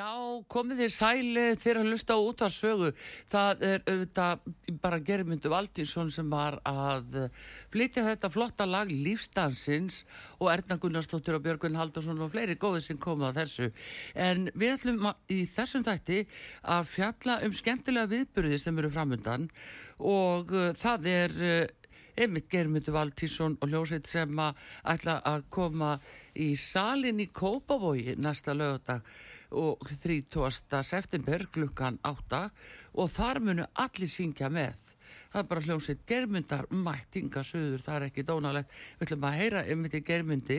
Já, komið þið sæli þegar að hlusta á útvarsögu. Það er auðvitað bara Germundur Valtínsson sem var að flytja þetta flotta lag Lífstansins og Erna Gunnarsdóttir og Björgun Haldarsson og fleiri góðir sem koma að þessu. En við ætlum í þessum þætti að fjalla um skemmtilega viðburði sem eru framundan og uh, það er uh, einmitt Germundur Valtínsson og Ljósitt sem að ætla að koma í salin í Kópavogi næsta lögadag og 30. september klukkan 8 og þar munu allir syngja með. Það er bara hljómsveit germundar mættinga söður, það er ekki dónalegt. Við ætlum að heyra um þetta germundi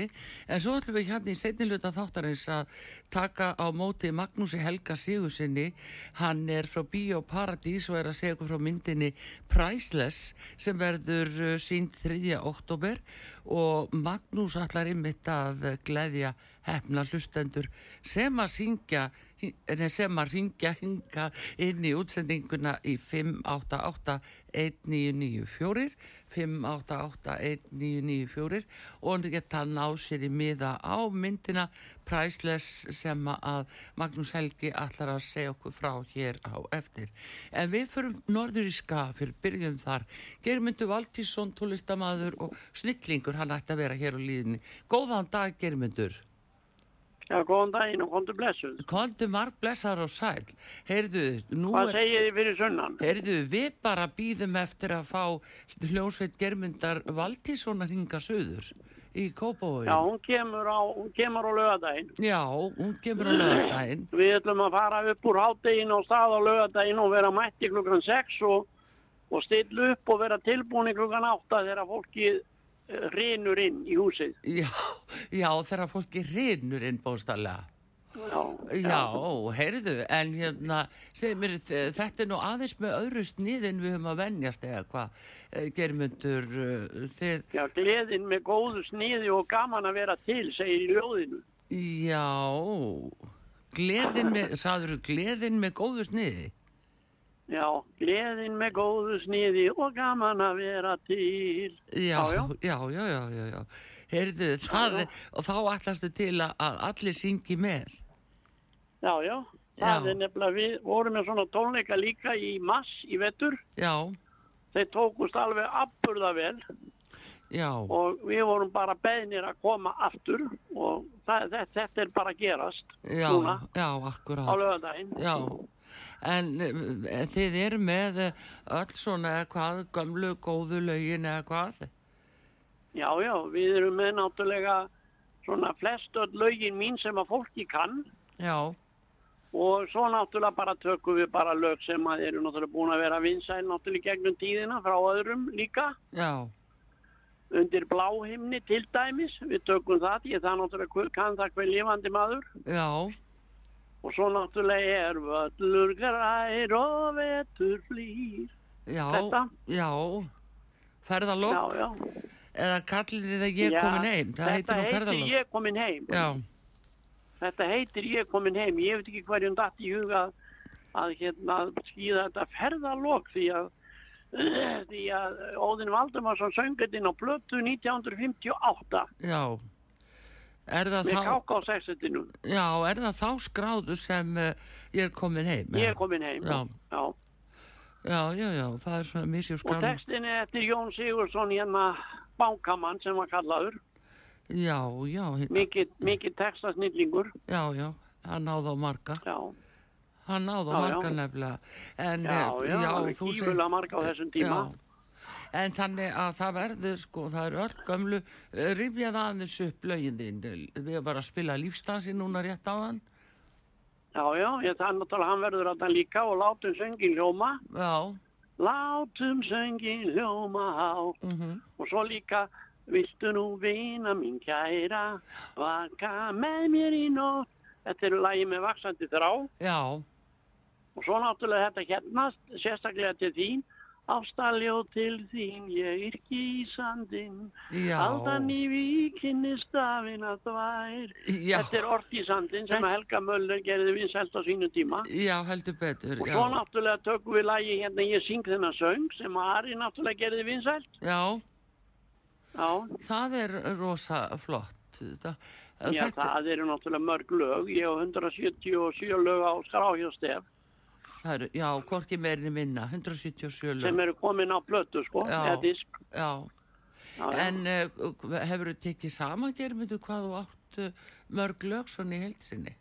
en svo ætlum við hérna í seinniluta þáttarins að taka á móti Magnúsi Helga Sigursinni. Hann er frá Bíó Paradís og er að segja okkur frá myndinni Priceless sem verður uh, sínd 3. oktober og Magnús ætlar ymmit að gleðja hefna hlustendur sem að syngja sem að syngja hinga inn í útsendinguna í 588-1994 588-1994 og geta náð sér í miða á myndina Priceless sem að Magnús Helgi allar að segja okkur frá hér á eftir. En við förum norður í skafir, byrjum þar. Germundur Valtísson, tólistamaður og snillingur, hann ætti að vera hér á líðinni. Góðan dag, Germundur. Já, góðan daginn og komdu blessuð. Kondu marg blessar og sæl. Heyrðu, nú Hvað er... segið þið fyrir sunnan? Heyrðu, við bara býðum eftir að fá hljómsveit Germundar Valtíssonar hinga söður í Kópavogi. Já, hún kemur á, hún kemur á lögadaginn. Já, hún kemur á lögadaginn. Við ætlum að fara upp úr háttegin og stað á lögadaginn og vera mætti klukkan 6 og, og stilla upp og vera tilbúin klukkan 8 þegar fólki rinur inn í húsið. Já, já, þegar fólki rinnur inn bóstallega. Já, Já, heyrðu, en hérna, segir mér, þetta er nú aðeins með öðru sniðin við höfum að venjast eða hvað, germundur, þið, Já, gleðin með góðu sniði og gaman að vera til, segir ljóðinu. já, gleðin með, sagður gleðin með góðu sniði? Já, gleðin með góðu sniði og gaman að vera til. Já, Já, já, já. já, já, já, já. Heyrðu, það, já. er- og þá ætlastu til að, allir syngi með. Já, já, það Já. er nefnilega, við vorum með svona tónleika líka í mass í vetur. Já, Þeir tókust alveg afburða vel já, og við vorum bara beðnir að koma aftur og það, þetta, er bara gerast já, núna já, á akkurát. lögadaginn. Já, en eh, þið eru með eh, öll svona eða hvað, gömlu góðu lögin eða hvað? Já, já, við erum með náttúrulega svona flest öll lögin mín sem að fólki kann Já, og svo náttúrulega bara tökum við bara lög sem að eru náttúrulega búin að vera vinsæl náttúrulega gegnum tíðina frá öðrum líka. já, Undir bláhimni til dæmis, við tökum það, ég það náttúrulega kann það hver lifandi maður. já, Og svo náttúrulega er völlur grær og vetur flýr. já, Þetta? já, ferðalokk já. eða kallir að ég Já, komin heim, það heitir Þetta nú heitir ferðalokk. ég komin heim. Já, Þetta heitir ég komin heim. Ég veit ekki hverjum datt í huga að, að hérna, skýða þetta ferðalokk því að því að Óðinn Valdimarsson söng þetta inn á blötu 1958 já, er það með þá, káka á sexetinu. já, er það þá skráðu sem uh, ég er komin heim? Ég er komin heim. Já. Já. Já, já, já, það er svona misjum Og skráðu. textin er eftir Jón Sigursson hérna bankamann sem var kallaður. Já, já, Mikið, mikið textasnillingur. já, já, hann náði á marga. Já, Hann náði á marga nefnilega. En, já, eh, já, já þú segir- kífulega marga á þessum tíma. Já. En þannig að það verður sko, það eru öll gömlu, eh, rifjað aðeins upp lögin þín. Við varum að spila lífstansi núna rétt á hann. Já, já, ég það er náttúrulega hann verður það líka og látum söngin hljóma. Já, Látum söngin hljóma á. mhm, Og svo líka, viltu nú vina mín kæra, vaka með mér í nótt. Þetta eru lagi með vaksandi þrá. já, Og svo náttúrulega þetta hérna, sérstaklega til þín. Ástaljóð til þín, ég yrki í sandinn. já. Aldan í víkinni stafin að þvær. Já, Þetta er orð í sandinn sem Helga Möller gerði vinsælt á sínu tíma. já, heldur betur, Og já. svo náttúrulega tökum við lagi hérna Ég syng þennan söng sem Ari náttúrulega gerði vinsælt. Já, Já, það er rosa flott. Það, já það eru náttúrulega mörg lög. Ég hef 177 lög á skrá hjá Stef það eru, já, hvorki meirinni minna, 177 lög. sem eru komin á plötu sko, Já. eða disk. Já, Já, já. en uh, hefur þú tekið saman, Germundur, hvað þú átt uh, mörg lög svona í heilsinni?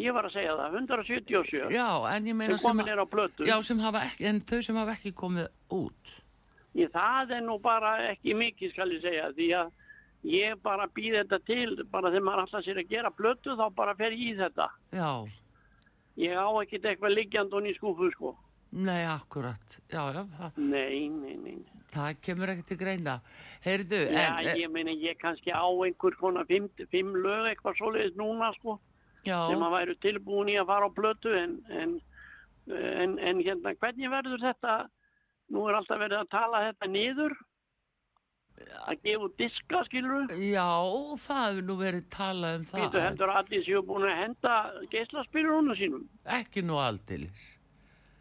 Ég var að segja það, 177 Já, en ég meina sem er já, sem hafa ekki, en þau sem hafa ekki komið út. Ég, það er nú bara ekki mikið skal ég segja því að ég bara býð þetta til bara þegar maður alltaf sér að gera plötu þá bara fer ég í þetta. Já, Ég á ekkert eitthvað liggjand og í skúfu sko. nei, akkurat, já, já, það, Nei, nei, nei. það kemur ekki til greina. Heyrðu, Já, en, eh, ég meina, ég kannski á einhver konar fimm, fimm lög eitthvað svoleiðis núna, sko, já, sem að væru tilbúin í að fara á plötu, en, en, en, en hérna, hvernig verður þetta, nú er alltaf verið að tala þetta niður, að gefa diska, skilur Já, það hefur nú verið talað um það. Heldur að allir séu búin að henda geislaspilurunum sínum. Ekki nú aldeilis.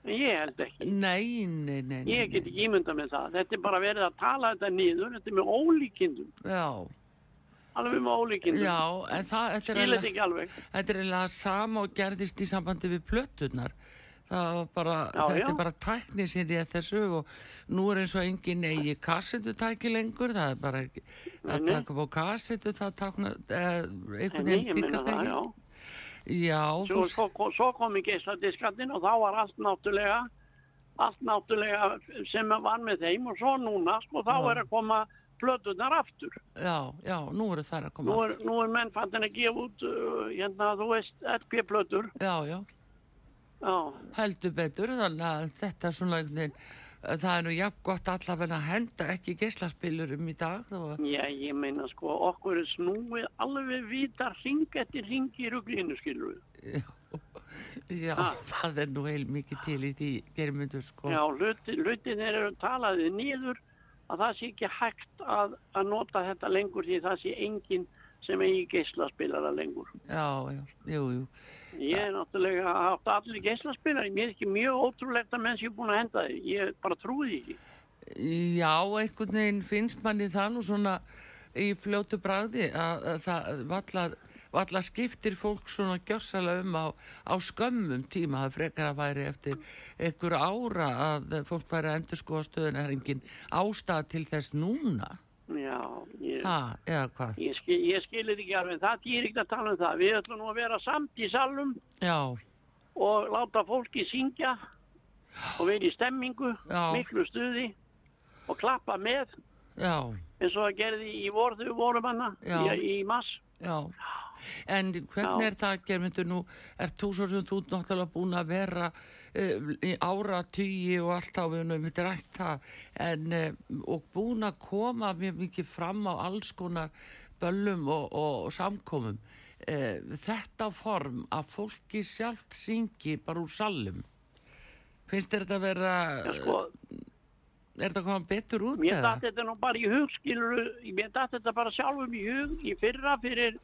En ég held ekki. Nei, nei, nei. nei, Ég get ekki ímynda með það. Þetta er bara verið að tala þetta niður. Þetta er með ólíkindum. Já, Alveg með ólíkindum. já, en það, þetta er þetta alveg. þetta er eiginlega sama og gerðist í sambandi við plötunar. Bara, Já, þetta já. er bara tækni sem ég þessu og nú er eins og engin eigi kassetutæki lengur, það er bara ekki, að taka á kassetu, það takna, eh, einhvern veginn ég það, ekki. já. Já, Svo, svo, kom- svo kom í geisladiskatinn og þá var allt náttúrulega allt náttúrulega sem var með þeim og svo núna sko þá er að koma plötunar aftur. já, já, nú eru þær að koma Nú er, aftur. nú er menn fattin að gefa út uh, hérna þú veist LP-plötur. Já, já, Já, heldur betur, þannig að þetta svona, það er nú jafn gott allavega að henda ekki geislaspilurum í dag, var, já, ég meina sko okkur er snúið alveg vita ring eftir ring í ruglinu skilur við. já, Ha. það er nú heil mikið til í því germyndur, sko. Já, hluti, hlutin eru talaðið niður að það sé ekki hægt að, að nota þetta lengur því það sé enginn sem eigi geislaspilara lengur. Já, já, jú, jú. Ég er náttúrulega haft allir geislaspilari, mér er ekki mjög ótrúlegt að menn sé búin að henda því, ég bara trúi því ekki. Já, einhvern veginn finnst manni það nú svona í fljótu bragði að, að það valla, valla skiptir fólk svona gjössalega um á, á skömmum tíma. Það frekar að væri eftir einhver ára að fólk væri að endur skoða stöðun er engin ástæða til þess núna Já, ég, ha, ég, skil, ég skilir ekki alveg, það týr ekki að tala um það. Við ætlum nú að vera samt í salum Já, og láta fólki syngja og vera í stemmingu, Já. miklu stuði og klappa með eins og það gerði í vorðu vorumanna í, í mass. En hvernig er það, Germundur, nú er þú svo sem þú náttúrulega búin að vera í ára og allt á við um þetta rætt það en, uh, og búin að koma mjög mikið fram á alls konar böllum og, og, samkomum. Uh, þetta form að fólki sjálft syngi bara úr salum. Finnst þetta að vera, Já, sko, er þetta að koma betur út mér datt þetta nú bara í hug, skilur, mér datt þetta bara sjálfum í hug í fyrra fyrir,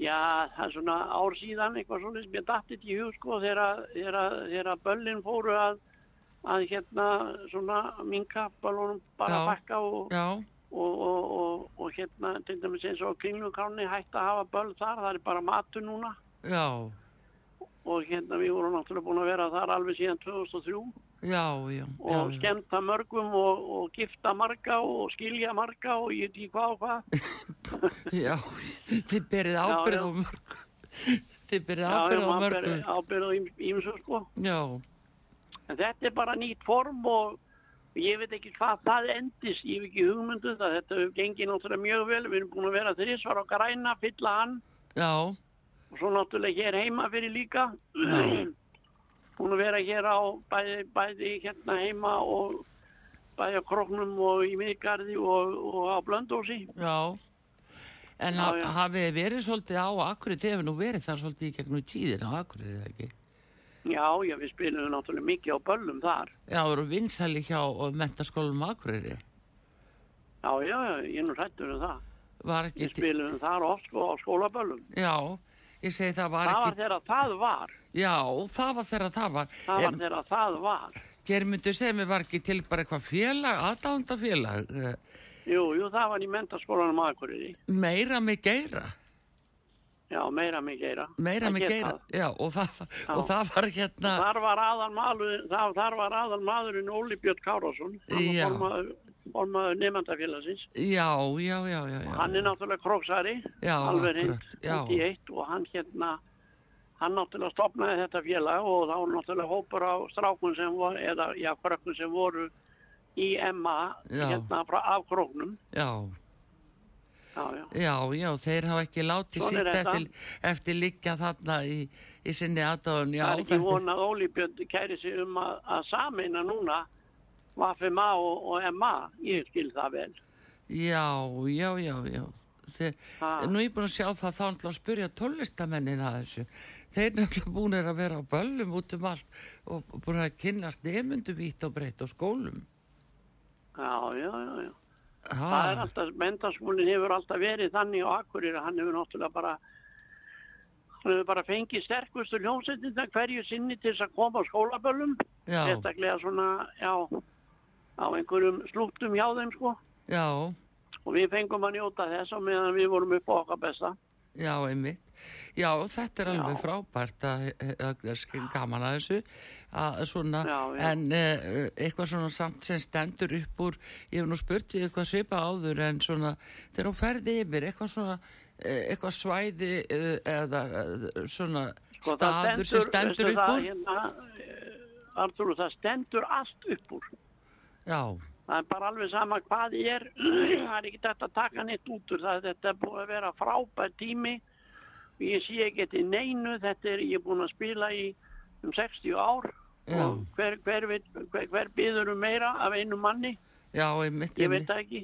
já, það er svona ár síðan, eitthvað svona, mér datt þetta í hug, sko, þegar, þegar böllin fóru að, að hérna, svona, minka böllunum bara Já. bakka og, og, og, og, og hérna, til dæmis eins og kringlukráni hætti að hafa böll þar, það er bara matur núna. já, og hérna við vorum náttúrulega búin að vera þar alveg síðan 2003 já, já. og já, já. skemmta mörgum og, og gifta marga og skilja marga og ég veit ekki hvað og hvað. Já, þið berið ábyrð já. á mörgu. Þið berið Já, já, ábyrð á maður mörgu. ber ábyrð á ímsu sko. Já, En þetta er bara nýtt form og ég veit ekki hvað það endist, ég hef ekki hugmyndu það, þetta hefur gengið náttúrulega mjög vel, við erum búin að vera þrísvar á græna, fylla hann já, og svo náttúrulega hér heima fyrir líka. Já. Búin að vera hér á bæði, bæði hérna heima og bæði á Króknum og í Miðgarði og, og á Blöndósi. já. En Já, já. hafið verið svolítið á Akureyri, þið hefur nú verið þar svolítið í gegnum tíðin á Akureyri, eða ekki? Já, já, við spilum náttúrulega mikið á böllum þar. Já, það eru vinsæli hjá mentaskólum á Akureyri. Já, já, ég er nú hrættur um það. Var ekki, Við spilum þar oft á skólaböllum. já, ég segi það var Það var ekki, þegar það var. Já, það var þegar það var. Það var þegar það var. Germyndu segja mér var ekki til bara eitthvað félag, aðdándafélag, eh, Jú, jú, það var í mentaskólanum Akureyri. meira með geira. Já, meira mig geira. meira get geira já, og, það, og Já. það var hérna Þar var aðal maður, þar, var aðal maðurinn Óli Björn Kárásson. Já. formaður nefndafélagsins. já, já, já, já, já. Hann er náttúrulega króksari. já, alveg akkurat, já, og hann hérna hann náttúrulega stopnaði þetta félag og þá var náttúrulega hópur á strákun sem voru, eða já, krökkun sem voru í MA Já. hérna frá af króknum já, já, já, já, já, þeir hafa ekki látið er þetta. eftir, eftir liggja þarna í, í sinni aðdáðun, það er ekki von að Óli Björn kæri sig um að, að sameina núna VFMA og, og MA ég skil það vel já, já, já, já. Þeir, nú er ég búin að sjá það þá að spyrja tólistamennin að þessu þeir náttúrulega búin að vera á böllum út um allt og búin að kynnast nefndu vítt og breytt á skólum. Já, já, já, já. Það er alltaf, mentarskólinn hefur alltaf verið þannig á Akureyri, hann hefur náttúrulega bara hann hefur bara fengið sterkustu hljómsveitina hverju sinni til þess að koma á skólaböllum. Sérstaklega svona, já á einhverjum slúttum hjá þeim sko. Já, og við fengum að njóta þess og meðan við vorum upp á okkar besta. Já, einmitt. Já, þetta er alveg Já. frábært að, að, að gaman að þessu að svona, Já, já. en uh, eitthvað svona samt sem stendur upp úr, ég hef nú spurt ég eitthvað svipa áður en svona þegar hún ferði yfir, eitthvað svona eh, eitthvað svæði uh, eða svona Sko, það staður sem stendur upp það, úr hérna, eh, Artúr, það stendur allt upp úr Já, það er bara alveg sama hvað er það er ekki þetta að taka neitt út úr það þetta er búið að vera frábær tími ég sé ekki til neinu þetta er ég búin að spila í um 60 ár. Já. og hver, hver, hver, hver, byður um meira af einu manni? Já, einmitt, ég veit það ekki.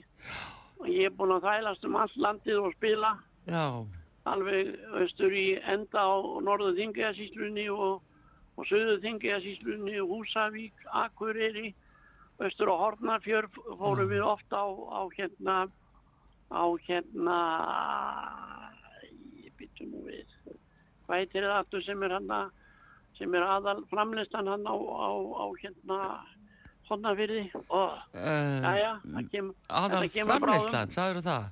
Og ég er búin að þælast um allt landið og spila. Já, alveg austur í enda á norðu þingiðasíslunni og, og söðu þingiðasíslunni Húsavík, Akureyri. Austur á Hornafjörð fórum við ofta á, á hérna á hérna nú við hvað heitir það aftur sem er hann sem er aðal framlistan hann á, á, á hérna Hornafjörði og uh, Jæja, það kem, aðal þetta framleyslan, sagður það?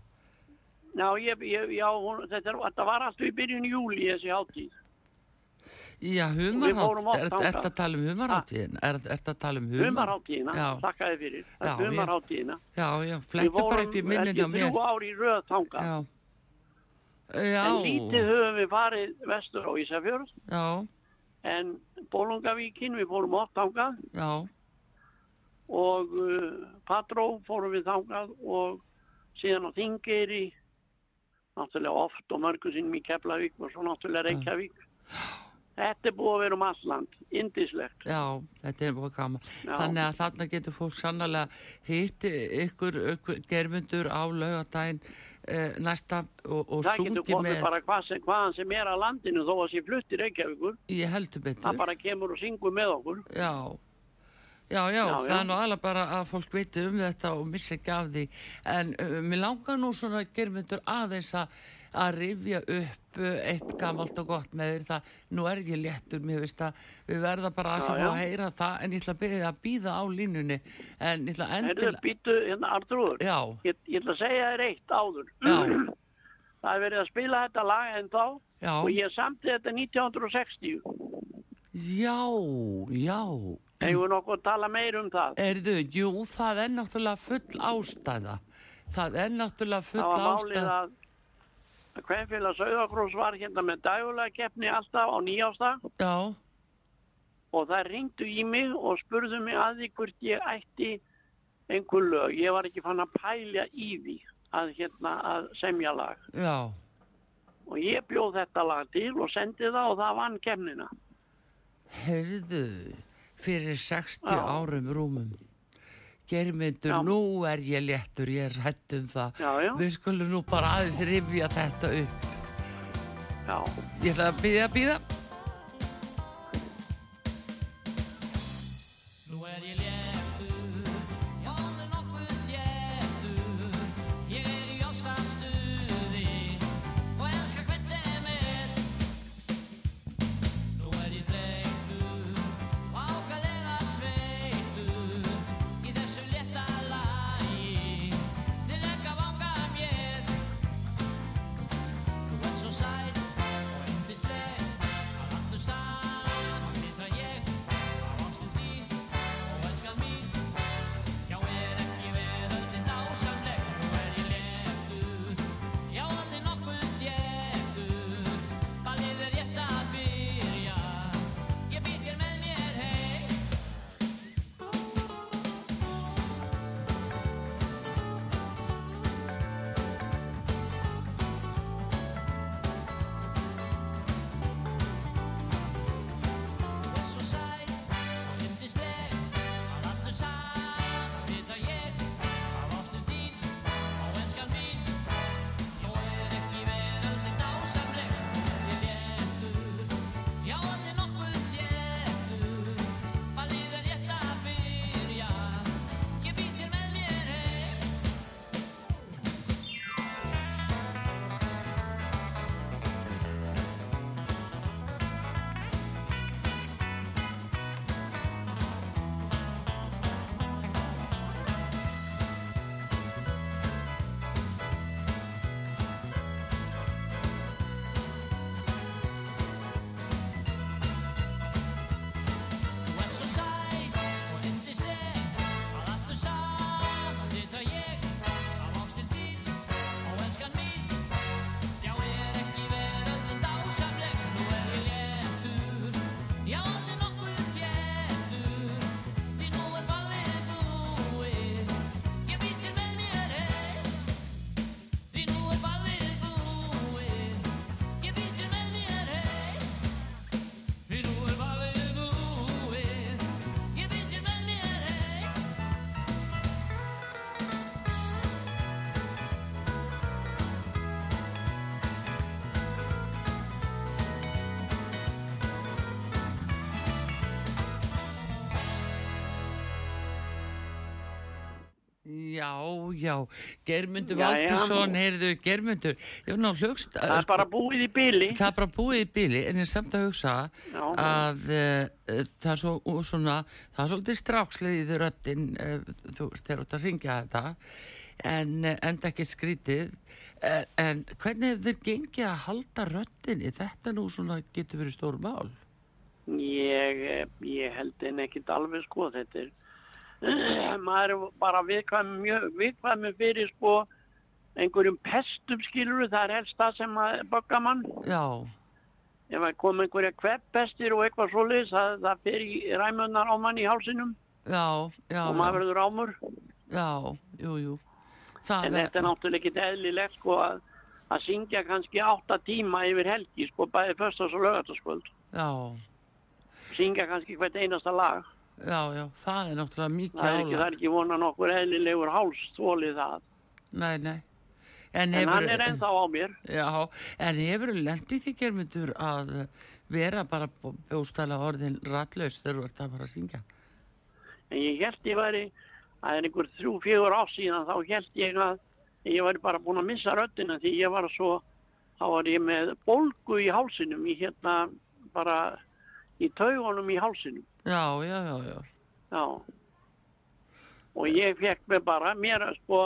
Já, ég, ég, já hún, þetta, er, þetta var alltaf í byrjun júli þessi hátíð. Já, humarhátt, er þetta að tala um humarháttíðin? Er þetta að tala um humar? Humarháttíðina, Já. þakkaði fyrir. Humarháttíðina. Já, já, flettu bara upp í minnin hjá mér. þrjú ár í röð þangað. Já. Já. En lítið höfum við farið vestur á Ísafjörð, Já, en Bólungavíkin, við fórum oft þangað já, og uh, Patró fórum við þangað og síðan á Þingeyri, náttúrulega oft og mörgu sinnum í Keflavík og svo náttúrulega Reykjavík. Þetta er búið að vera um alland, indislegt. já, þetta er búið gaman. Já. Þannig að þarna getur fólk sannlega hitt ykkur, ykkur gerfundur á laugadaginn eh, næsta og, og það getur komið með, bara hvað sem, hvaðan sem er að landinu þó að sé flutt í Reykjavíkur ég heldur betur. það bara kemur og syngur með okkur Já, já, já, Já, það já. er nú alveg bara að fólk viti um þetta og missa ekki af því. En uh, mér langar nú svona germyndur aðeins að, að rifja upp uh, eitt gamalt og gott með þér það. Nú er ég léttur, mér veist að við verða bara að Já, fá að heyra það en ég ætla að byrja að býða á línunni. En ég ætla Herðu, endilega, býtu, hérna Artrúður ég, ég ætla að segja þér eitt áður Já. það er verið að spila þetta lag en þá já, og ég samti þetta 1960 já, já. hefur nokkuð að tala meir um það Erðu, jú, það er náttúrulega full ástæða. Það er náttúrulega full það var málið ástæða. að að Kvenfélag Sauðakrós var hérna með dægulega keppni alltaf á nýjástag Já, og það ringdu í mig og spurðu mig að því hvort ég ætti einhver lög. Ég var ekki fann að pælja í því að, hérna, að semja lag. já. Og ég bjóð þetta lag til og sendi það og það vann kemnina. Heyrðu, fyrir 60 Já. árum rúmum. Germyndur, nú er ég léttur, ég er hætt um það. Já, já, Við skulum nú bara aðeins rifja þetta upp. já. Ég ætla að býða býða. Já, já, Germundur. Valdursson, heyrðu, Germundur, ég var ná hlugst, Það er bara búið í byli. það er bara búið í bíli, en ég samt að hugsa Já. að uh, það er svo, og svona, það er svolítið stráksleið í röddin, uh, þú veist, þeir út að syngja þetta, en uh, enda ekki skrítið, uh, en hvernig hefur þið gengið að halda röddinni? Þetta nú svona getur verið stór mál. Ég, eh, ég held en ekkit alveg sko, þetta er, maður er bara viðkvæmi, fyrir sko einhverjum pestum skilur það er helst það sem að bögga mann. Já, Ef það kom einhverja kveppestir og eitthvað svoleiðis, það, það fer í ræmunnar á mann í hálsinum já, já, og maður verður ámur. já, jú, jú. Það En þetta er náttúrulega ekkit eðlilegt sko að, að syngja kannski átta tíma yfir helgi sko, bæði föstas og lögataskvöld. Já, Syngja kannski hvert einasta lag. Já, já, það er náttúrulega mikið Það er ekki, það er ekki vonan okkur eðlilegur háls þólið það. Nei, nei. En, En hann er hefur, ennþá á mér. já, en hefur lendið því germyndur að vera bara bjóstæla orðin ratlaus þegar þú ert að fara að syngja? En ég held ég væri, það er einhver þrjú, fjögur ár síðan, þá held ég að ég væri bara búin að missa röddina því ég var svo, þá var ég með bólgu í hálsinum, ég hérna bara í taugunum í hálsinum. Já, já, já, já. Já. Og ég fekk mig bara, mér að sko,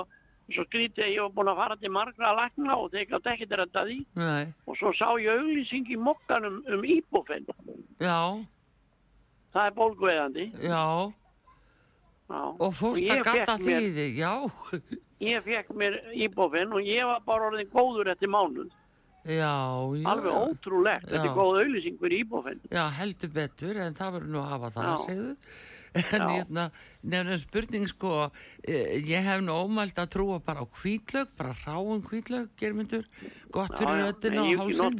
svo skrítið að ég var búin að fara til margra lækna og þeir gátt ekki þetta því. Nei, Og svo sá ég auglýsing í mokkanum um íbúfinn. já, Það er bólgueðandi. já. Já. Og fórst að gata því þig, já. Ég fekk mér íbúfinn og ég var bara orðin góður eftir mánuð. Já, já. Alveg ótrúlegt. Þetta Já. er góð auglýsing fyrir íbúfinn. Já, heldur betur, en það verður nú að hafa það, Já. segðu. En hérna, nefnum spurning sko, eh, ég hef nú ómælt að trúa bara á hvítlaug, bara ráum hvítlaug, germyndur, gott fyrir röddina Nei, og hálsinn.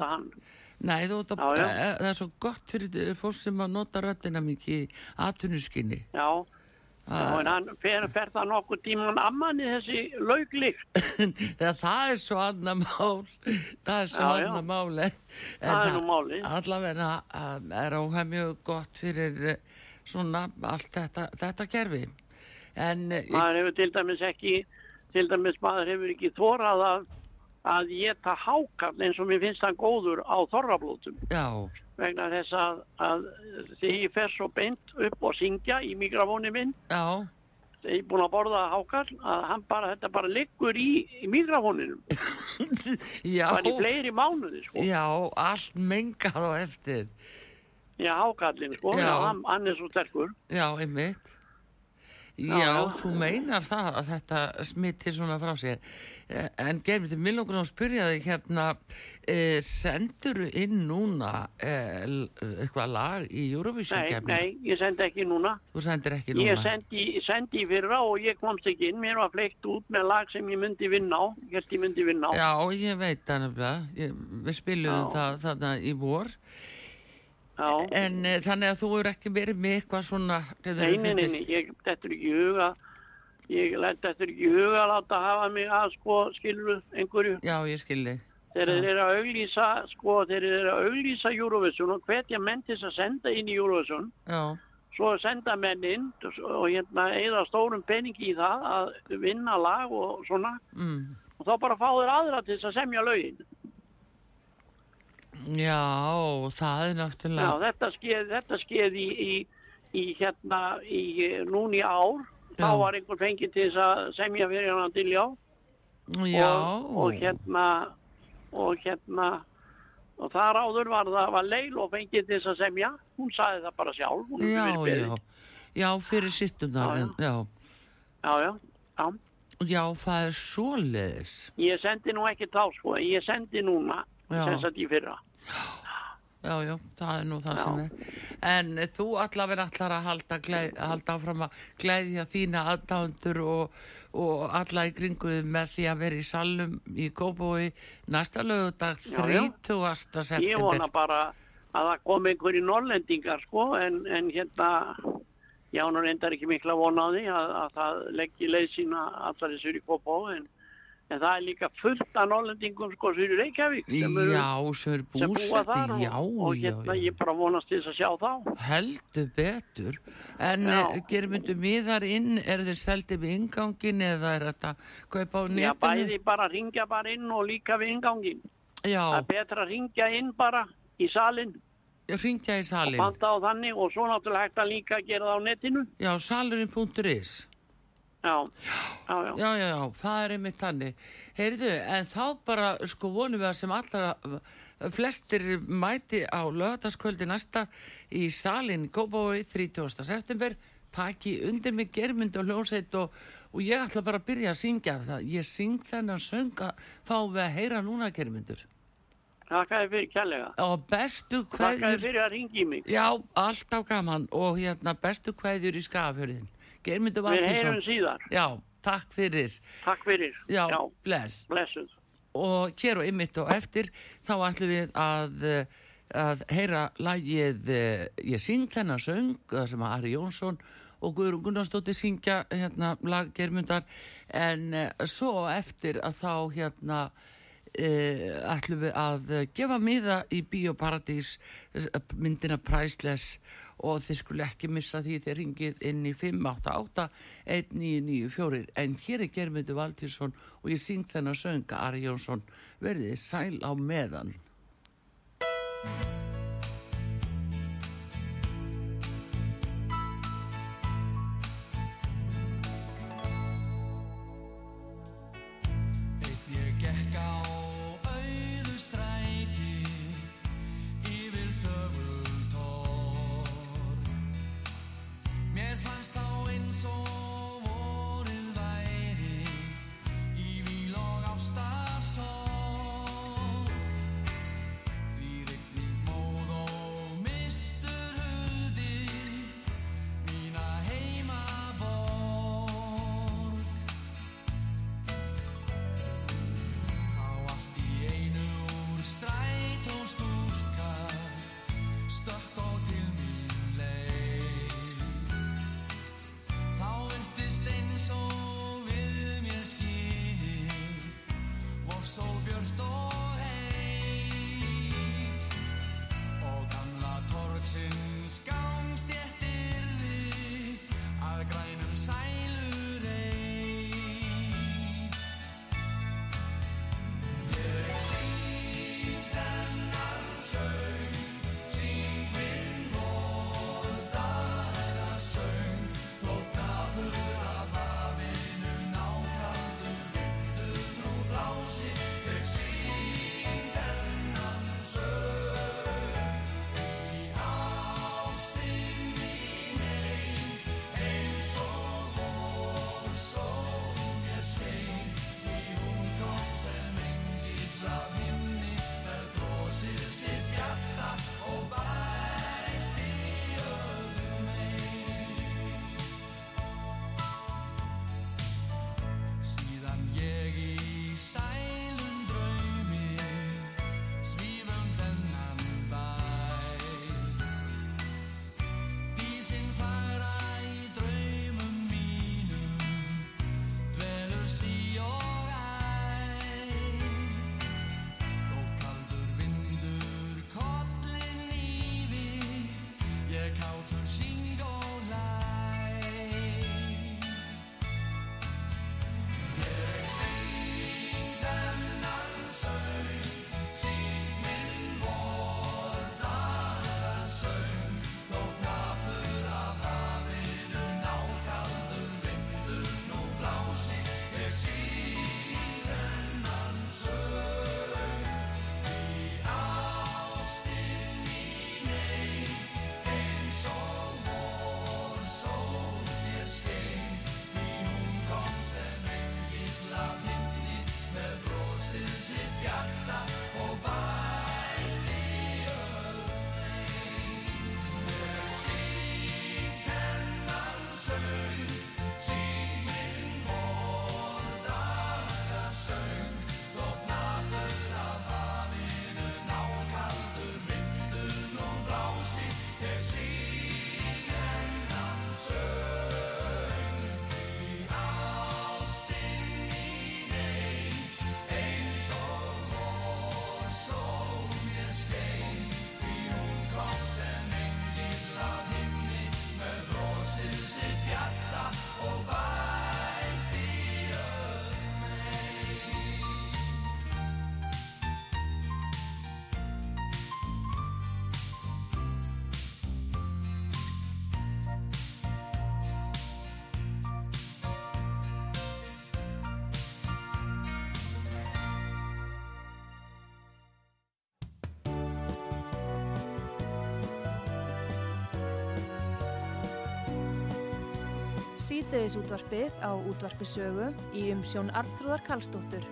Nei, þú ert að, já. eh, það er svo gott fyrir fólk sem að nota röddina mikið í atvinnuskinni. Já, já en hann fer, fer það nokkur tíman ammanni þessi lauglikt. Það er svo annað mál, það er svo Já, já. annað mál, en er allavega að er óhæð mjög gott fyrir eh, svona allt þetta, þetta gerfi. En eh, Maður hefur til dæmis ekki, til dæmis maður hefur ekki þórað að, að geta hákall eins og mér finnst hann góður á þorrablótum. já, Vegna þess að, að þegar ég fer svo beint upp og syngja í mikrofóni minn, já, ég er búin að borða hákall, að hann bara, þetta bara liggur í, í Það er í fleiri mánuði, sko. já, allt mengað á eftir. Já, hákallin, sko. Já. Hann, hann er svo sterkur. Já, einmitt. Já, Já, þú meinar það að þetta smittir svona frá sér. Eh, En germið til millokur sem spyrjaði hérna, e, sendur inn núna e, eitthvað lag í Eurovision Nei, kefni? nei, ég sendi ekki núna. Þú sendir ekki núna? Ég sendi, sendi fyrra og ég komst ekki inn. Mér var fleikt út með lag sem ég myndi vinna á. Ég held ég myndi vinna á. Já, ég veit það nefnilega. Við spilum Já. það þarna í vor. Já. En e, þannig að þú eru ekki verið með eitthvað svona... Nei, nei, nei, nei, ég, þetta er ekki huga. Ég lætt þetta er ekki huga að láta hafa mig að sko skilur einhverju. Já, ég skilði. Þeir Já. eru að auglýsa, sko, þeir eru að auglýsa Eurovision og hvetja menn til að senda inn í Eurovision. Já, Svo senda menn inn og hérna eða stórum peningi í það að vinna lag og svona. mm. Og þá bara fá þeir aðra til að semja lögin. Já, það er Já, náttúrulega... þetta skeð, þetta skeð í, í, í hérna, í, núni ár, þá Já. var einhver fengið til að semja fyrir hann til já. Já, Og, og hérna, og hérna, og þar áður var það, var Leil og fengið til þess að semja. Hún sagði það bara sjálf, já, já. Já, fyrir sýttunar, Já, já. Já, já, já. Já, það er svoleiðis. Ég sendi nú ekki þá, sko, ég sendi núna, sem sagt í fyrra. Já, já, það er nú það sem er. En þú allavega ætlar að halda, gleð, halda áfram að gleðja þína aðdándur og, og alla í kringuðu með því að vera í salum í Kópói næsta lögudag Já, já. 30. Ég september. vona bara að það kom einhverjir norlendingar sko en, en hérna ég án og reyndar ekki mikla vona á því að, að það leggji leið sína allar þessur í Kópó en, En það er líka fullt af norlendingum sko fyrir Reykjavík sem, eru, Já, sem er búa þar og, já, og já, hérna já. ég bara vonast til þess að sjá þá. Heldur betur. En Já. gerum myndu miðar inn, er þeir seldi við ingangin eða er þetta kaupa á Já, netinu? bæði bara ringja bara inn og líka við ingangin. Það Já, er betra að ringja inn bara í salin ég ringja í og salin. þannig og svo náttúrulega hægt að líka gera það á netinu. Já, salurinn.is. Já, já, já. Já, já, já, það er einmitt þannig. Heyrðu, en þá bara sko vonum við að sem allra flestir mæti á lögataskvöldi næsta í salin Góbói 30. september taki undir mig germynd og hljónsveit og, og ég ætla bara að byrja að syngja það. Ég syng þennan sönga fáum við að heyra núna germyndur. Þið fyrir kærlega. Og bestu þið kveðjur, fyrir að ringja í mig. já, alltaf gaman og hérna bestu kveðjur í skafjörðin. Germyndur Við heyrum Valdinsson. síðar. Já, takk fyrir. Takk fyrir. Já, bless. blessuð. og hér og ymmit og eftir þá ætlum við að, eh, að heyra lagið eh, Ég syng þennan söng það sem að Ari Jónsson og Guðrún Gunnarsdóttir syngja hérna lag Germundar en uh, svo eftir að þá hérna ætlum við að eh, gefa miða í Bíóparadís myndina Priceless og þið skulle ekki missa því þeir ringið inn í 588 1994 en hér er Germundur Valtírsson og ég syng þennan sönga Ari Jónsson. Verðið sæl á meðan síðdeðis útvarpið á útvarpisögu í umsjón Arnþrúðar Karlsdóttur.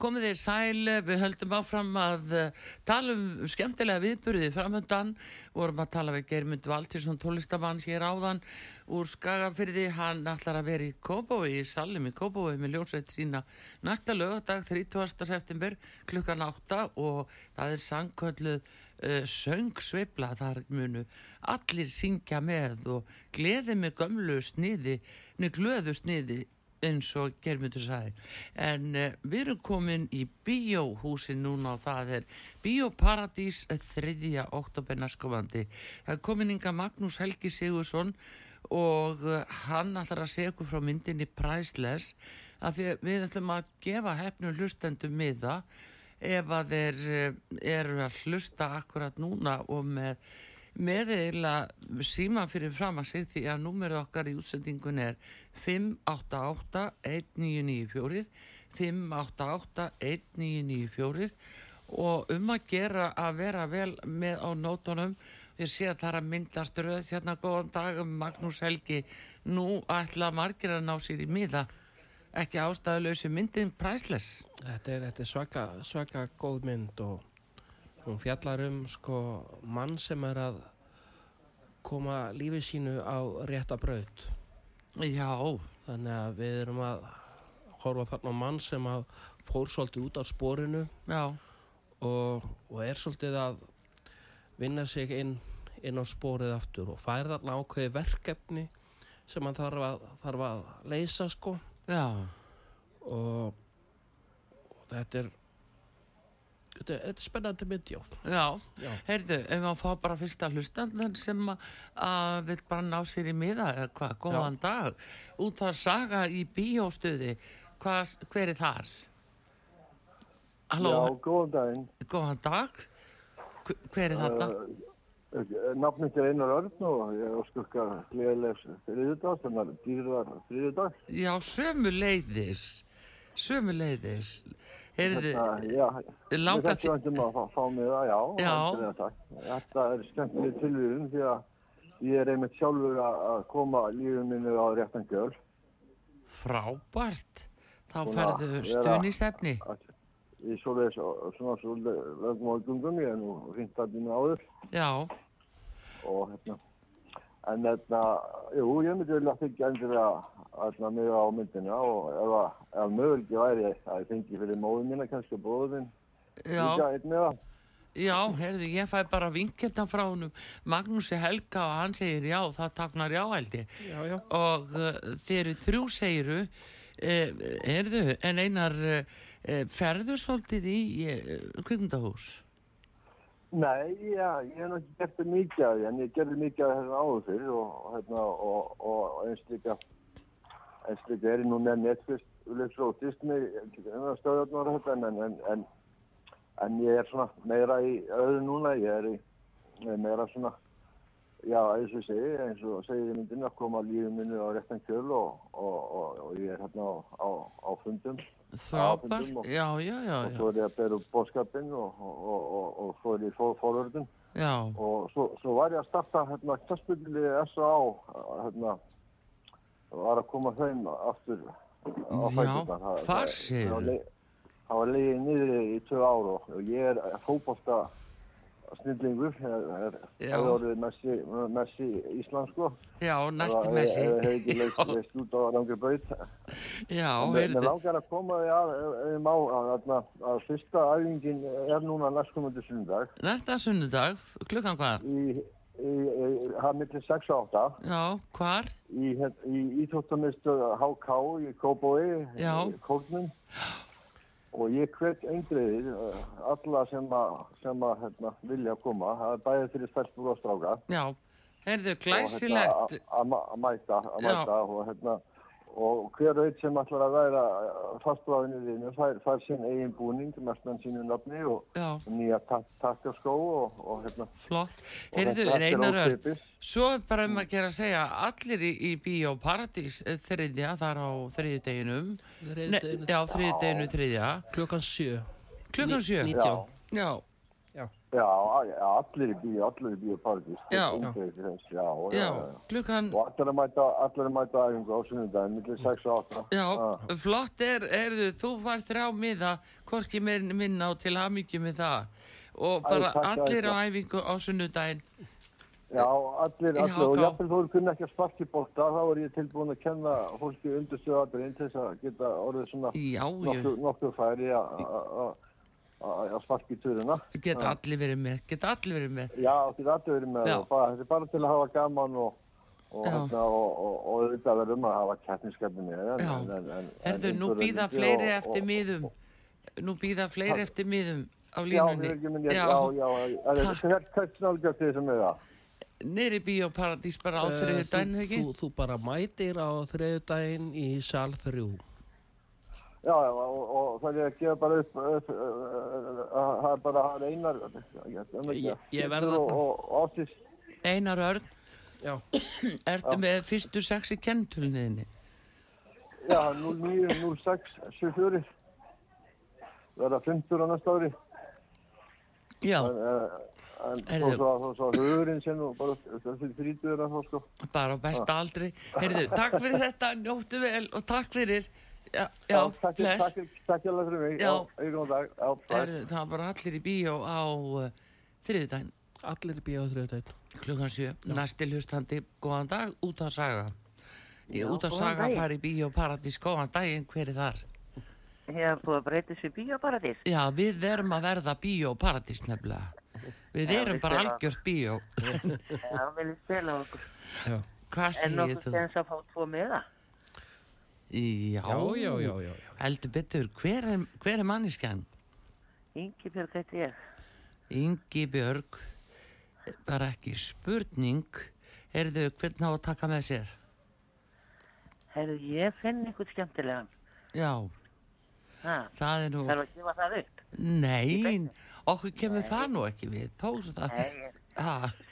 Komið þið sæl, við höldum áfram að eh, tala um skemmtilega viðburðið framöndan. Vorum að tala við Geirmund Valtísson, tólistamann hér áðan úr Skagafyrði. Hann ætlar að vera í Kópói, í Sallim í Kópói með ljósveit sína næsta lögadag, 30. september, klukkan 8 og það er sangkölluð uh, söngsveifla. Þar munu allir syngja með og gleði með gömlu sniði, með glöðu sniði eins og Germundur sagði en uh, við erum komin í bíóhúsin núna og það er Bíóparadís 3. oktober næstkomandi það er komin inga Magnús Helgi Sigursson og hann ætlar að segja okkur frá myndinni Priceless að því að við ætlum að gefa hefnum hlustendum miða ef að þeir uh, eru að hlusta akkurat núna og með með eiginlega síma fyrir fram að segja því að númerið okkar í útsendingun er 588-1994 588-1994 og um að gera að vera vel með á nótunum ég sé að það er að myndast röð hérna góðan dag um Magnús Helgi. Nú ætla margir að ná sér í miða ekki ástæðuleysi myndin Priceless. Þetta er, þetta er svaka, svaka góð mynd og hún fjallar um sko mann sem er að koma lífið sínu á rétta braut. já, Þannig að við erum að horfa þarna mann sem að fór svolítið út á sporinu já, og, og er svolítið að vinna sig inn, inn á sporið aftur og fær þarna ákveði verkefni sem hann þarf að, þarf að leysa sko já og, og þetta er þetta, er- þetta er spennandi mynd, já. Já, Já. heyrðu, ef maður fá bara fyrsta hlustandan sem að, að vil bara ná sér í miða eða hvað, góðan dag út að saga í bíóstuði hvað, hver er þar? Halló, Já, góðan daginn. góðan dag Hver- hver er þarna? Uh, Nafnið er Einar Örn og ég óskukka gleðilegs þriðudag, sem er dýrðar þriðudag. Já, sömu leiðis sömu leiðis heyrðu, Þetta, langar með þessu vandum að fá, fá mig það, já. Já. takk. Þetta er skemmtileg tilvíðum því að ég er einmitt sjálfur að að koma lífum minni á réttan göl. frábært þá að færðu stuðnisefni Í svoleiðis, svona svoleiðis lögmóðgungum, ég er nú hringt að dýna áður. Já, og hérna, en hérna, jú, ég myndi vilja þykja endilega hérna mig á myndina og ef, að- ef möguleiki væri að ég fengi fyrir móðum mína kannski já. líka einn með það. Já, heyrðu, ég fæ bara vinketna frá honum. Magnúsi Helga og hann segir já, það taknar já held ég. Já, já. og uh, þeir eru þrjú segiru uh, heyrðu, en einar uh, uh, ferðu svolítið í uh, kvikmyndahús? Nei, já, ég hef náttúrulega gert það mikið af því, en ég gerði mikið af þessu áður fyrir og, hérna, og, og eins líka, eins líka er ég nú með Netflix, Ulriks og Disney, stöðarnar og þetta, en, en, en, en ég er svona meira í öðru núna, ég er í meira svona, já, eins og segi, eins og segir í myndinu að koma lífið minni á réttan kjöl og, og ég er hérna á, á, á fundum frábært, og- og svo er ég að bera upp bóðskapin og, og, og, svo er ég for, forvörðin já. og svo, svo var ég að starta hérna knassbyrli S.A. hérna var að koma þeim aftur á Já, fæturnar. Það- það- það var leiðið niður í tvö ár og, ég er fótbolta snillingur það það orðið Messi, Messi Ísland sko. Já, næsti messi. ef- ef hefði ekki leist, leist út á rangri baut já, heyrðu. langar að koma því að, ég má, að, að, fyrsta æfingin er núna næstkomandi sundag næsta sunnudag, klukkan hvað? Í, það er millir 6 og 8 já, hvar, í, Íþjóttamistu HK í Kóbói, Já. í Kórnum og ég hvet eindriðir alla sem að, sem að hérna, vilja koma, það er bæðið fyrir stelpur og stráka. Já. Heyrðu, hérna, glæsilegt. að- mæta, að mæta og hérna og hver veit sem ætlar að vera fastbráðinu þínu fær, fær sinn eigin búning mestan sínu nafni og já, nýja tak takkaskó og, og hérna flott heyrðu, einar ókeypis. Svo er bara um að gera að segja allir í, í Bíó Paradís eh, þriðja, þar á þriðjudeginum Nei, Þriðjudaginn, já, þriðjudeginu þriðja klukkan sjö. klukkan sjö. Já, Já. Já, já, allir í bíó, allir í bíó paradís. Já. Já. Klukkan, Og allir að mæta, allir að mæta æfingu á sunnudaginn, millir 6 og 8. já, flott er, erðu, þú var þrjá miða, hvorki meir minna og til hamingjum með það. Og bara takk, allir á æfingu á sunnudaginn. Já, allir, allir, og gá. jafnvel þú kunni ekki að sparki bólta, þá er ég tilbúin að kenna fólki undurstöðu aðriðin til þess að geta orðið svona nokkuð færi að- að- sparki í turina. geta allir verið með, geta allir verið með. Já, er allir verið með bara, þetta er bara til að hafa gaman og hérna, og, og, og auðvitað verðum að hafa keppniskefni en, Já. en, en, en, Herðu, en nú býða fleiri eftir miðum. Nú býða fleiri eftir miðum á línunni. já, já, já, já, hvert nálgast þið sem er það? Nýri bíóparadís bara á Eh, þriðu þú- daginn, ekki? Þú, þú bara mætir á þriðudaginn í sal 3. Já, já, og, og það er að gefa bara upp, upp uh, það er bara það er einar Ég- ég verð og, þarna. og, og áttis, Einar Örn, Já, ertu með fyrstu sex í kenntöluninni? já, 09, 06, 74 verða 50 á næsta ári. Já, en, uh, en þó svo, þó svo hugurinn sem bara fyrir þrítuður að þá sko. Bara á besta aldri. Heyrðu, takk fyrir þetta, njóttu vel og takk fyrir. Já, já, takk, takk hjá fyrir mig Já. já, já, það var bara allir í bíó á uh, þriðu daginn, allir í bíó á þriðudaginn. klukkan sjö. Næsti hlustandi, góðan dag, út af saga. Í út af saga fari í bíóparadís, góðan daginn, hver er þar? Ég hef búið að breyta þessu bíóparadís. Já, við erum að verða bíóparadís nefnilega. Við Já, erum við bara spila. algjört bíó. Já, vil ég spila á okkur. Já, Hvað En segir þú? stens að fá tvo miða. Já, já, já, já. Heldur betur, hver er, hver er manniskjan? Ingi Björg heiti ég. Ingi Björg, bara ekki spurning, heyrðu hvernig á að taka með sér? Herðu, ég finn einhvern skemmtilegan. Já, Ha, það er nú, þarf að gefa það upp. nei, okkur kemur það nú ekki við, þó svo það, Nei,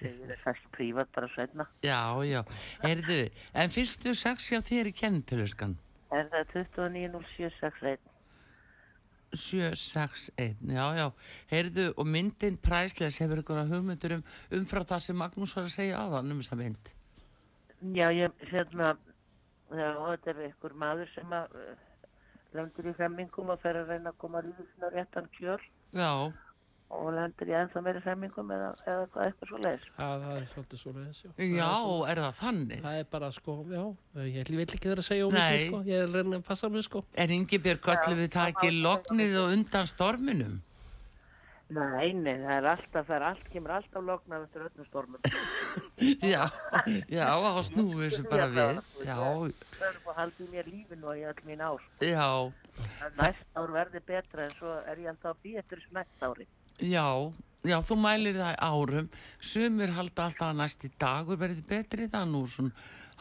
ég það kannski prívat bara setna. já, já, heyrðu, en fyrstu sex hjá þér í kennitöluskan? Er það 290761? 761, já, já, heyrðu, og myndin præsleis hefur ykkur að hugmyndur um umfram það sem Magnús var að segja áðan um þessa mynd. Já, ég, hérna, þetta er einhver maður sem að uh, lendur í femmingum og fer að reyna að koma lífsna réttan kjör Já, og lendur í ennþá meiri femmingum eða, eða hvað eitthvað svo leiðis. Það, það er svolítið svo leiðis, já. já, er, svo, er það þannig? það er bara, sko, já, ég vil ekki að segja um þetta, sko. Ég er að reyna að passa mig, sko. Er Ingibjörg kallum við það ekki lognið og undan storminum? Nei, nei, það er alltaf, það er allt, kemur alltaf lognað eftir öllum stormum. Já, já, þá snúum við þessu bara við. Já, Það er bara haldið mér lífinu og í öll mín ár. já, En Næst ár verði betra en svo er ég alltaf að býja eftir þessu næst ári. Já, já, þú mælir það árum. Sumir halda alltaf að næsti dagur verði betri, það er nú svona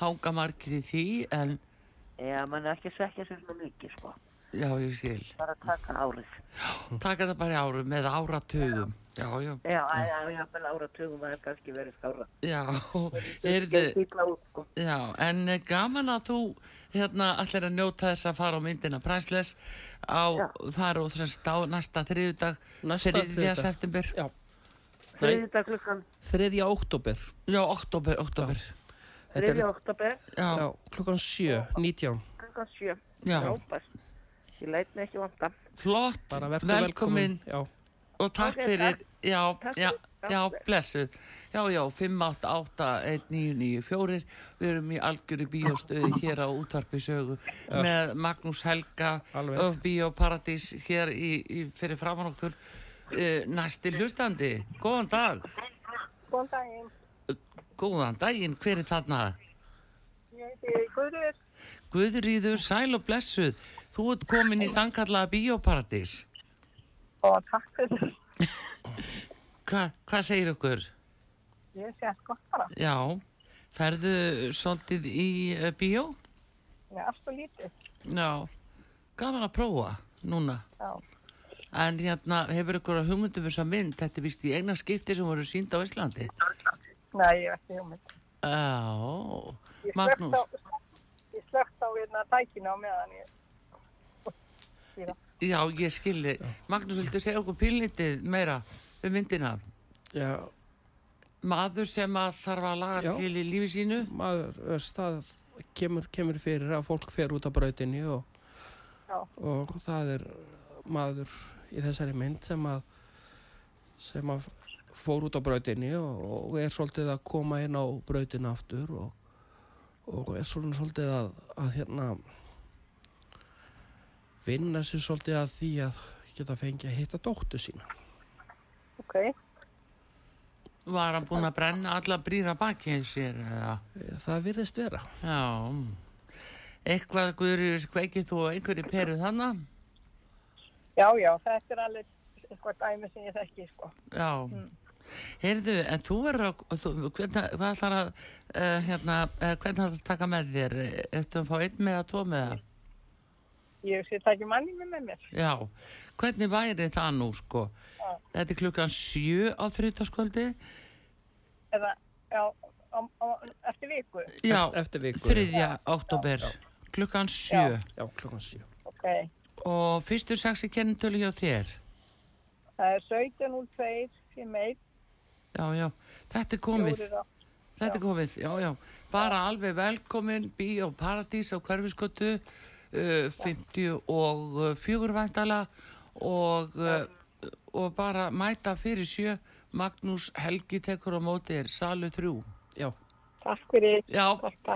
hanga margir í því, en Já, mann er ekki að svekja sér svona mikið, sko. já, ég skil. Bara taka árið. Taka það bara í árum eða áratugum. Já, já, Já, já, já, vel áratugum að það er kannski verið skára. já, stíkla út, sko. já, en gaman að þú hérna allir að njóta þess að fara á myndina Priceless á, Já. það er óþrest á næsta þriðudag, Næsta þriðja september. Dag klukkan, Þriðja oktober. Já, oktober, oktober. Er, þriðja oktober, Já, já, klukkan sjö, nítján. klukkan sjö. já, Frábært. Ég læt mig ekki vanta. flott, velkomin, og takk Ok, fyrir, takk. já, Takk já. Já, blessuð. Já, já, 588-1994, við erum í algjöru bíóstöði hér á útvarpi sögu með Magnús Helga og Bíóparadís hér í, í, fyrir framann okkur. Uh, næsti hlustandi, góðan dag. Góðan daginn, Góðan daginn, hver er þarna? ég heiti Guður Guðrýður, sæl og blessuð, þú ert komin í sannkallaða Bíóparadís. og takk fyrir. Hva, hvað segir okkur? Ég sé að gott bara, Já, ferðu svolítið í uh, bíó? ég er alltaf lítið. Já, gaman að prófa núna. Já, En hérna, hefur ykkur að hugmyndum þess að mynd, þetta er vist í eina skipti sem voru sínd á Íslandi. nei, ég veit ekki hugmynd. Já, Magnús. ég slögt á hérna tækina á meðan ég, Já, ég skilði. Magnús, viltu segja okkur pínlítið meira um myndina. Já, maður sem að þarf að laga Já. til í lífi sínu. Maður, veist, það kemur, kemur fyrir að fólk fer út á brautinni og, og það er maður í þessari mynd sem að sem að fór út á brautinni og, og er svolítið að koma inn á brautina aftur og, og er svolítið að, að hérna vinna sér svolítið að því að geta fengið að hitta dóttu sína Ok, var hann búin að brenna alla brýra baki sér eða það virðist vera Já, eitthvað guður kveikið þú á einhverju peru þannig? já, já, þetta er alveg eitthvað dæmi sem ég þekki, sko. Já. Heyrðu, en þú er að, þú, hvernig, hvað ætlar að, uh, hérna, uh, hvernig ætlar að taka með þér? Eftir að fá einn með að tvo með það? Ég sé það ekki manni með mér. Já, hvernig væri það nú, sko? Já. Þetta er klukkan sjö á þrjótaskvöldi? Eða, já, á, á, eftir viku. Já, Eft- eftir viku. þriðja oktober, klukkan sjö. Já, klokkan 7 Ok, Og fyrstu sexi kennitölu hjá þér? það er 17.02, 51, Já, já, þetta er komið. 4 á. Þetta er komið, já, já. Bara alveg velkomin, Bíó Paradís á Hverfiskötu, uh, 50 og uh, fjögurvæntala og, og bara mæta fyrir sjö. Magnús Helgi tekur á móti er salu þrjú. Já, Takk fyrir. Já,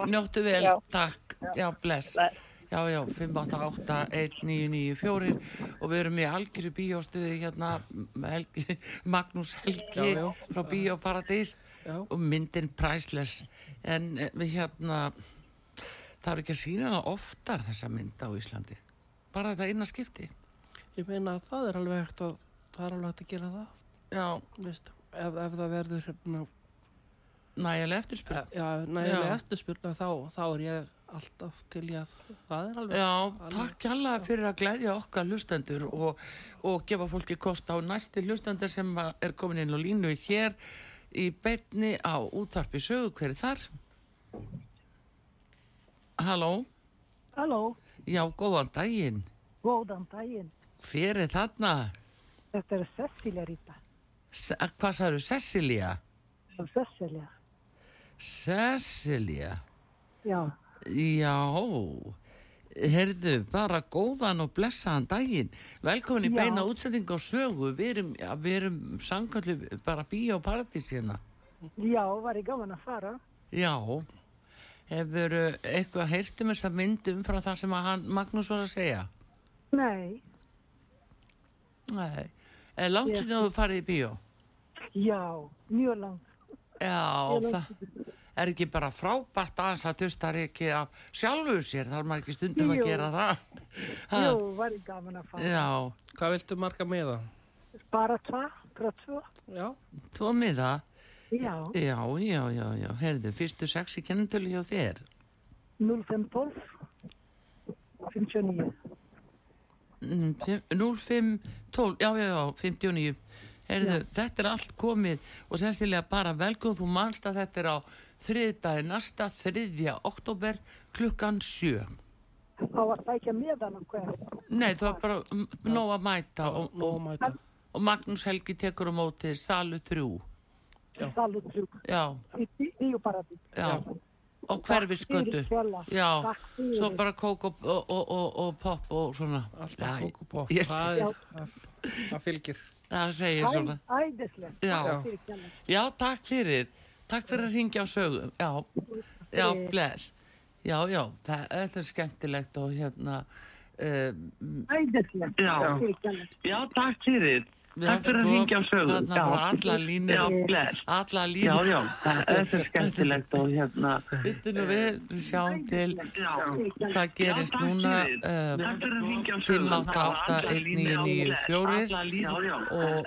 njóttu vel, Já. takk. Já, bless. Bless. Já, já, 588-1994 og við erum í algjöru bíóstuði hérna, Helgi, Magnús Helgi Já, já. frá Bíó Paradís já, og myndin priceless en eh, við hérna það er ekki að sína það oftar þessa mynd á Íslandi. Bara þetta eina skipti. Ég meina að það er alveg hægt að það er alveg hægt að gera það. Já, veist, ef, ef það verður hérna, nægilega eftirspurn. Já, nægilega Já. eftirspurna þá, þá er ég alltaf til í að það er alveg Já, takk kjalla fyrir að glæðja okkar hlustendur og, og gefa fólki kost á næsti hlustendur sem er komin inn á línu hér í beinni á útvarpi sögu hver er þar? Halló? Halló, Já, góðan daginn. góðan daginn. Hver er þarna? Þetta er Cecilia Rita. Se hvað sagður, Cecilia? Cecilia, Cecilia? já. Já, herðu, bara góðan og blessaðan daginn. Velkomin í Já. beina útsending á sögu. Við erum, ja, við erum sangallu bara bíó og paradís hérna. Já, var ég gaman að fara. Já, hefur eitthvað heyrt um þessa mynd umfram það sem að hann, Magnús var að segja? Nei, Nei. Er langt sem þú farið í bíó? já, mjög langt. Já, Ég það er ekki bara frábært aðeins að dustar ekki af sjálfu sér, þar maður ekki stundum að Jú. gera það. Ha, Jú, var ég gaman að fara. Já, hvað viltu marga með það? Bara tva, bara tvö. Já, tvo miða. Já, Já, já, já, já, heyrðu, fyrstu sex í kennitölu hjá þér. 0512, 59. Mm, fimm- 0512, já, já, já, 59. Heyrðu, þetta er allt komið og senstilega bara velkom þú manst að þetta er á þriðdagi næsta, þriðja oktober klukkan sjö. Á að sækja með hann og hver. Nei, það var bara mm, nóg að mæta og, að og, mæta og Magnús Helgi tekur á móti salu þrjú. Salut, trúk. Já, Í bíóparadís. já, og hverfisgötu. Já, svo bara kók og, og, og, og, pop og svona. alltaf kók og popp ég það, er- það, fylgir Það segir svona. Æðislegt. Já. Takk fyrir kjalla. Já, takk fyrir. Takk fyrir að ringja á sögu. Já, já, bless. Já, já, það, þetta er skemmtilegt og hérna... Uh, Æðislegt. Já. Takk fyrir kjalla. Já, takk fyrir. Takk fyrir að hringja á sögu. Þarna bara alla. Já, bless. Alla Já, línur. já, það þetta er skemmtilegt og hérna. Vittu nú við, við sjáum til Já, hvað gerist núna. Uh, Takk fyrir að hringja á sögu. 588-1994 Já, já. og,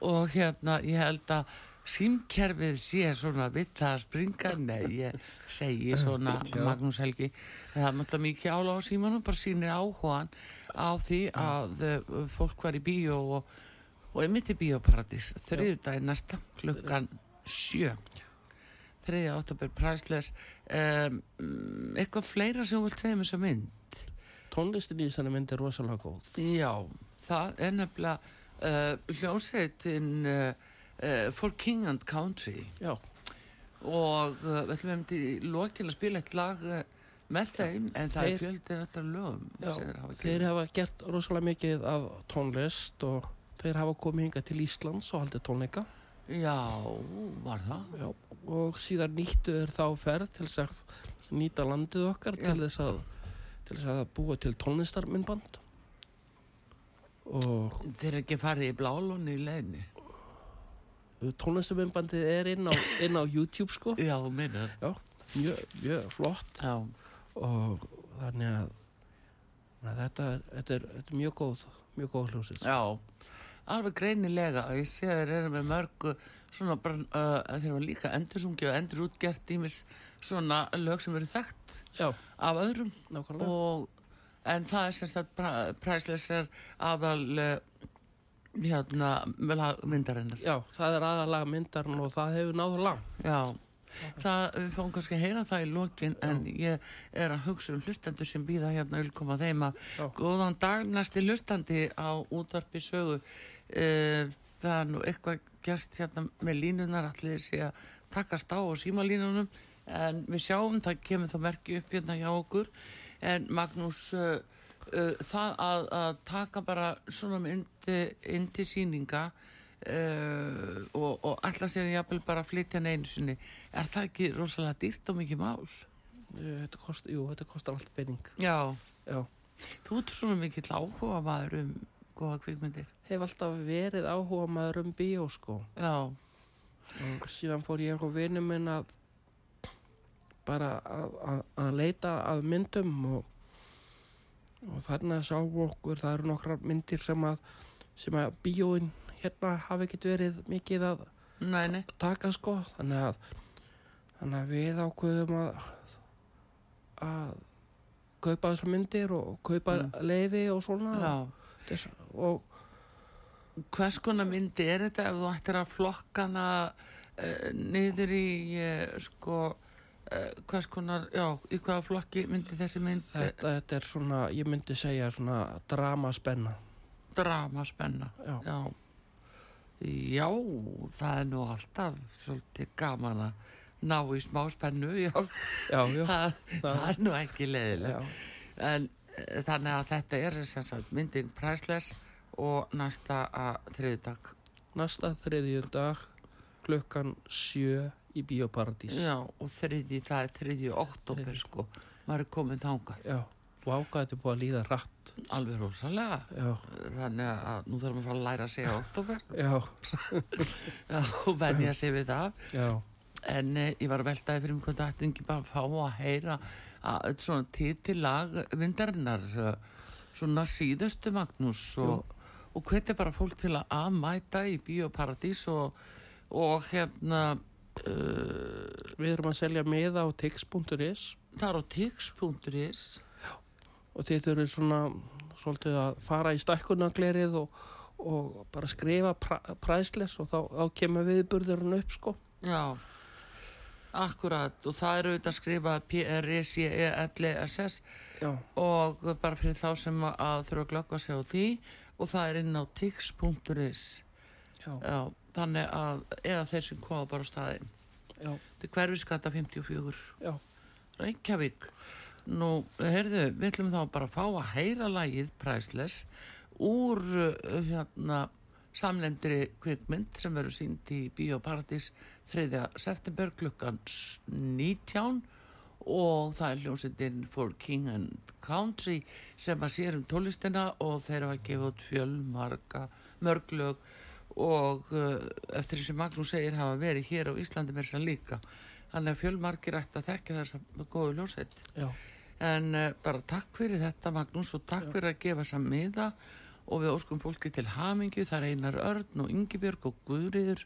og hérna ég held að símkerfið sé svona við það að springa nei, ég segi svona Magnús Helgi, það er náttúrulega mikið ála á símanum, bara sýnir áhugan á því að uh, fólk var í bíó og, og er mitt í bíóparadís, þriðudagi næsta klukkan sjö. Þriðja óttabur præsles um, eitthvað fleira sem þú vilt segja um þessa mynd? Tónlistin í þessari mynd er rosalega góð. Já, það er nefnilega uh, hljómsveitin uh, uh, For King and Country. Já, og við ætlum við í lokin að spila eitt lag með þeim en það er fjöldin allar lögum já þeir hafa gert rosalega mikið af tónlist og þeir hafa komið hinga til Íslands og haldið tónleika. Já, var það? Já, og síðan nýttu þeir þá ferð til að nýta landið okkar Já. til þess að til að búa til tónlistarminnband og Þeir ekki farið í blálunni í leiðinni? Tónlistarminnbandið er inn á, inn á YouTube sko. Já, meinar. Já, mjög, mjög flott. Já, og þannig að, þetta, þetta, er, þetta er mjög góð mjög góð hljómsveit. Já alveg greinilega og ég sé að þeir eru með mörgu svona bara, uh, þeir eru líka endursungi og endur útgert ímis svona lög sem eru þekkt Já, af öðrum. Og en það er semst að præsles er aðal uh, hérna myndarinnar Já, það er aðalega myndarinn og það hefur náðu langt. Já, það, við fáum kannski að heyra það í lokin en ég er að hugsa um hlustendur sem býða hérna vil koma þeim að góðan dag næsti hlustandi á útvarpi sögu það er nú eitthvað gerst hérna með línunar allir þessi að takast á og símalínunum. En við sjáum það kemur það merki upp hérna hjá okkur. En Magnús uh, uh, það að, að taka bara svona inn til sýninga uh, og, og alltaf sér bara að flytja hann einu sinni er það ekki rosalega dýrt og mikið mál? Eh, Þetta kost, jú, þetta kostar allt penning Já, Já, þú ert svona mikill áhuga maður um góða kvikmyndir. Hef alltaf verið áhuga maður um bíó sko. Já, og síðan fór ég og vinnu minn að bara að, að, leita að myndum og, og þarna sá okkur það eru nokkrar myndir sem að sem að bíóin hérna hafi ekkert verið mikið að nei, nei. taka sko. Þannig að, þannig að við ákveðum að að kaupa þessar myndir og kaupa Mm. leifi og svona. Já, og hvers konar myndi er þetta ef þú ættir að flokkana uh, niður í uh, sko uh, hvers konar, já, í hvaða flokki myndi þessi mynd þetta, þetta er svona ég myndi segja svona dramaspenna drama spenna Já. já Já, það er nú alltaf svolítið gaman að ná í smá spennu, já, já, já, það, það er nú ekki leiðilegt. já. En eh, þannig að þetta er sagt myndin Priceless og næsta að þriðdag. næsta þriðju dag klukkan sjö í Bíóparadís Já, og þriðji, það er þriðji oktober, Þriðji. sko. Maður er komin þangað, já. og er búið að líða rætt alveg rosalega. já, Þannig að nú þarfum við að fara að læra að segja oktober. já, Já, og venja sig við það. já En eh, ég var að veltaði fyrir mig hvað þetta ekki bara að fá að heyra að svona titillag vindarinnar, eh, svona síðustu Magnús og, og hvernig bara fólk til að aðmæta í Bíóparadís og, og hérna uh, við erum að selja miða á tix.is það er á tix.is og þið þurfum svona svolítið að fara í stækkunaglerið og, og bara skrifa præsles og þá, þá kemur viðburðurinn upp sko. Já, akkurat og það eru auðvitað að skrifa P-R-E-C-E-L-E-S-S og bara fyrir þá sem að þurfa að glöggva sig á því og það er inn á tix.is þannig að eða þeir sem koma bara á þetta er hverfiskata 54 já, Reykjavík. Nú, heyrðu, við ætlum þá bara að fá að heyra lagið Priceless úr uh, hérna samlemdri kvikmynd sem verður sínd í Bíóparadís 3. september klukkan 19 og það er hljómsveitin For King and Country sem að sér um tólistina og þeir hafa gefið út fjölmarga mörglög og uh, eftir því sem Magnús segir hafa verið hér á Íslandi með þess að líka. Þannig að fjölmargir ætti að þekka þessa góðu hljómsveit. Já, en uh, bara takk fyrir þetta Magnús og takk fyrir að gefa þessa miða og við óskum fólki til hamingju. Það Einar Örn og Ingibjörg og Guðriður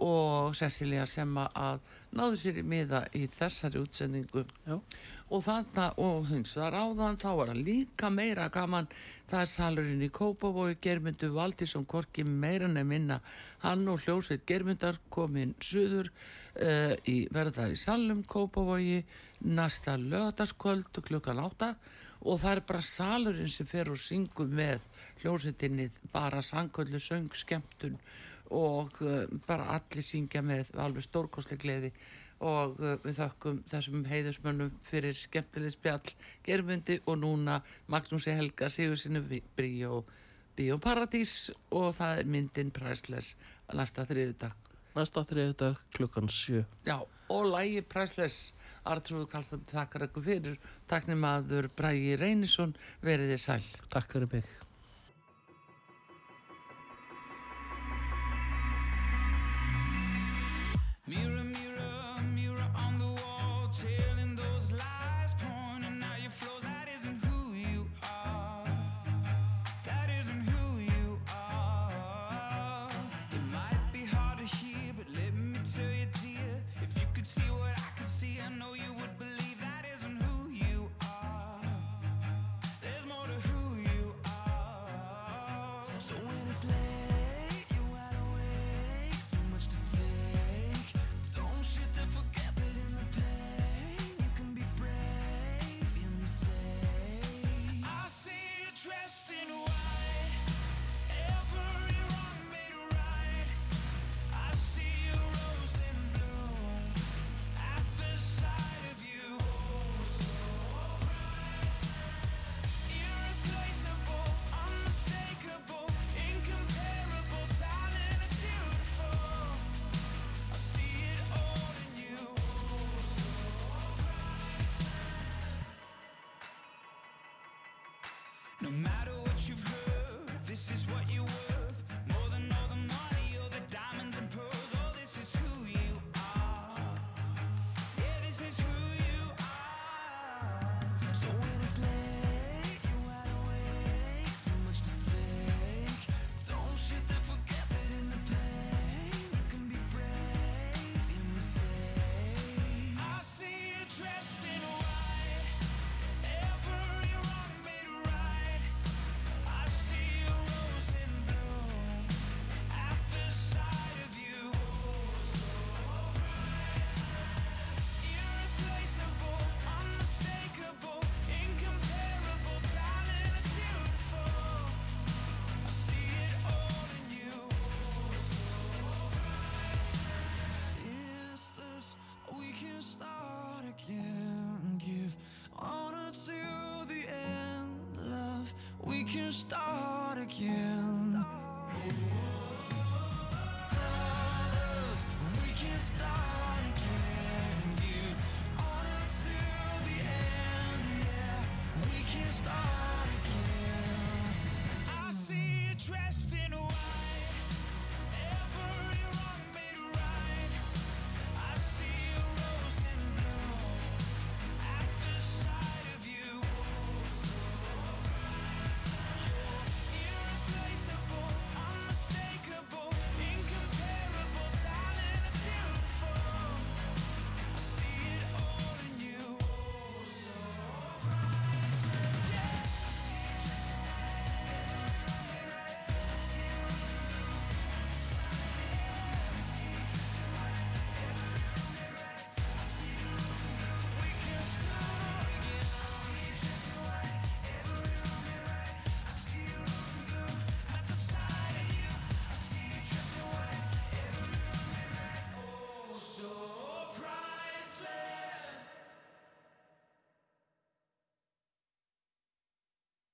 og Cecilia sem að náðu sér í miða í þessari útsendingu. Já. og þarna og hins var áðan þá var það líka meira gaman. Það er salurinn í Kópavói Germundu Valdísson Korki meira nefn minna. Hann og hljósveit Germundar kominn suður uh, í verða í salum Kópavogi næsta lögataskvöld klukkan átta og það er bara salurinn sem fer og syngum með hljósetinni bara sangöldu, söng, skemmtun og uh, bara allir syngja með alveg stórkoslega gleði. Og uh, við þökkum þessum heiðusmönnum fyrir skemmtileg spjall gerfundi og núna Magnúsi Helga sigur sinu Bíó Paradís. Og það er myndin Priceless að næsta þriðu dag næsta þriðu dag klukkan 7 Já, og lægi præsles Artrúðu Kallstad takkar ekkur fyrir. Takk nýmaður Brægi Reynisson Verðið sæl. Takk fyrir mig. So when it's late. can start again.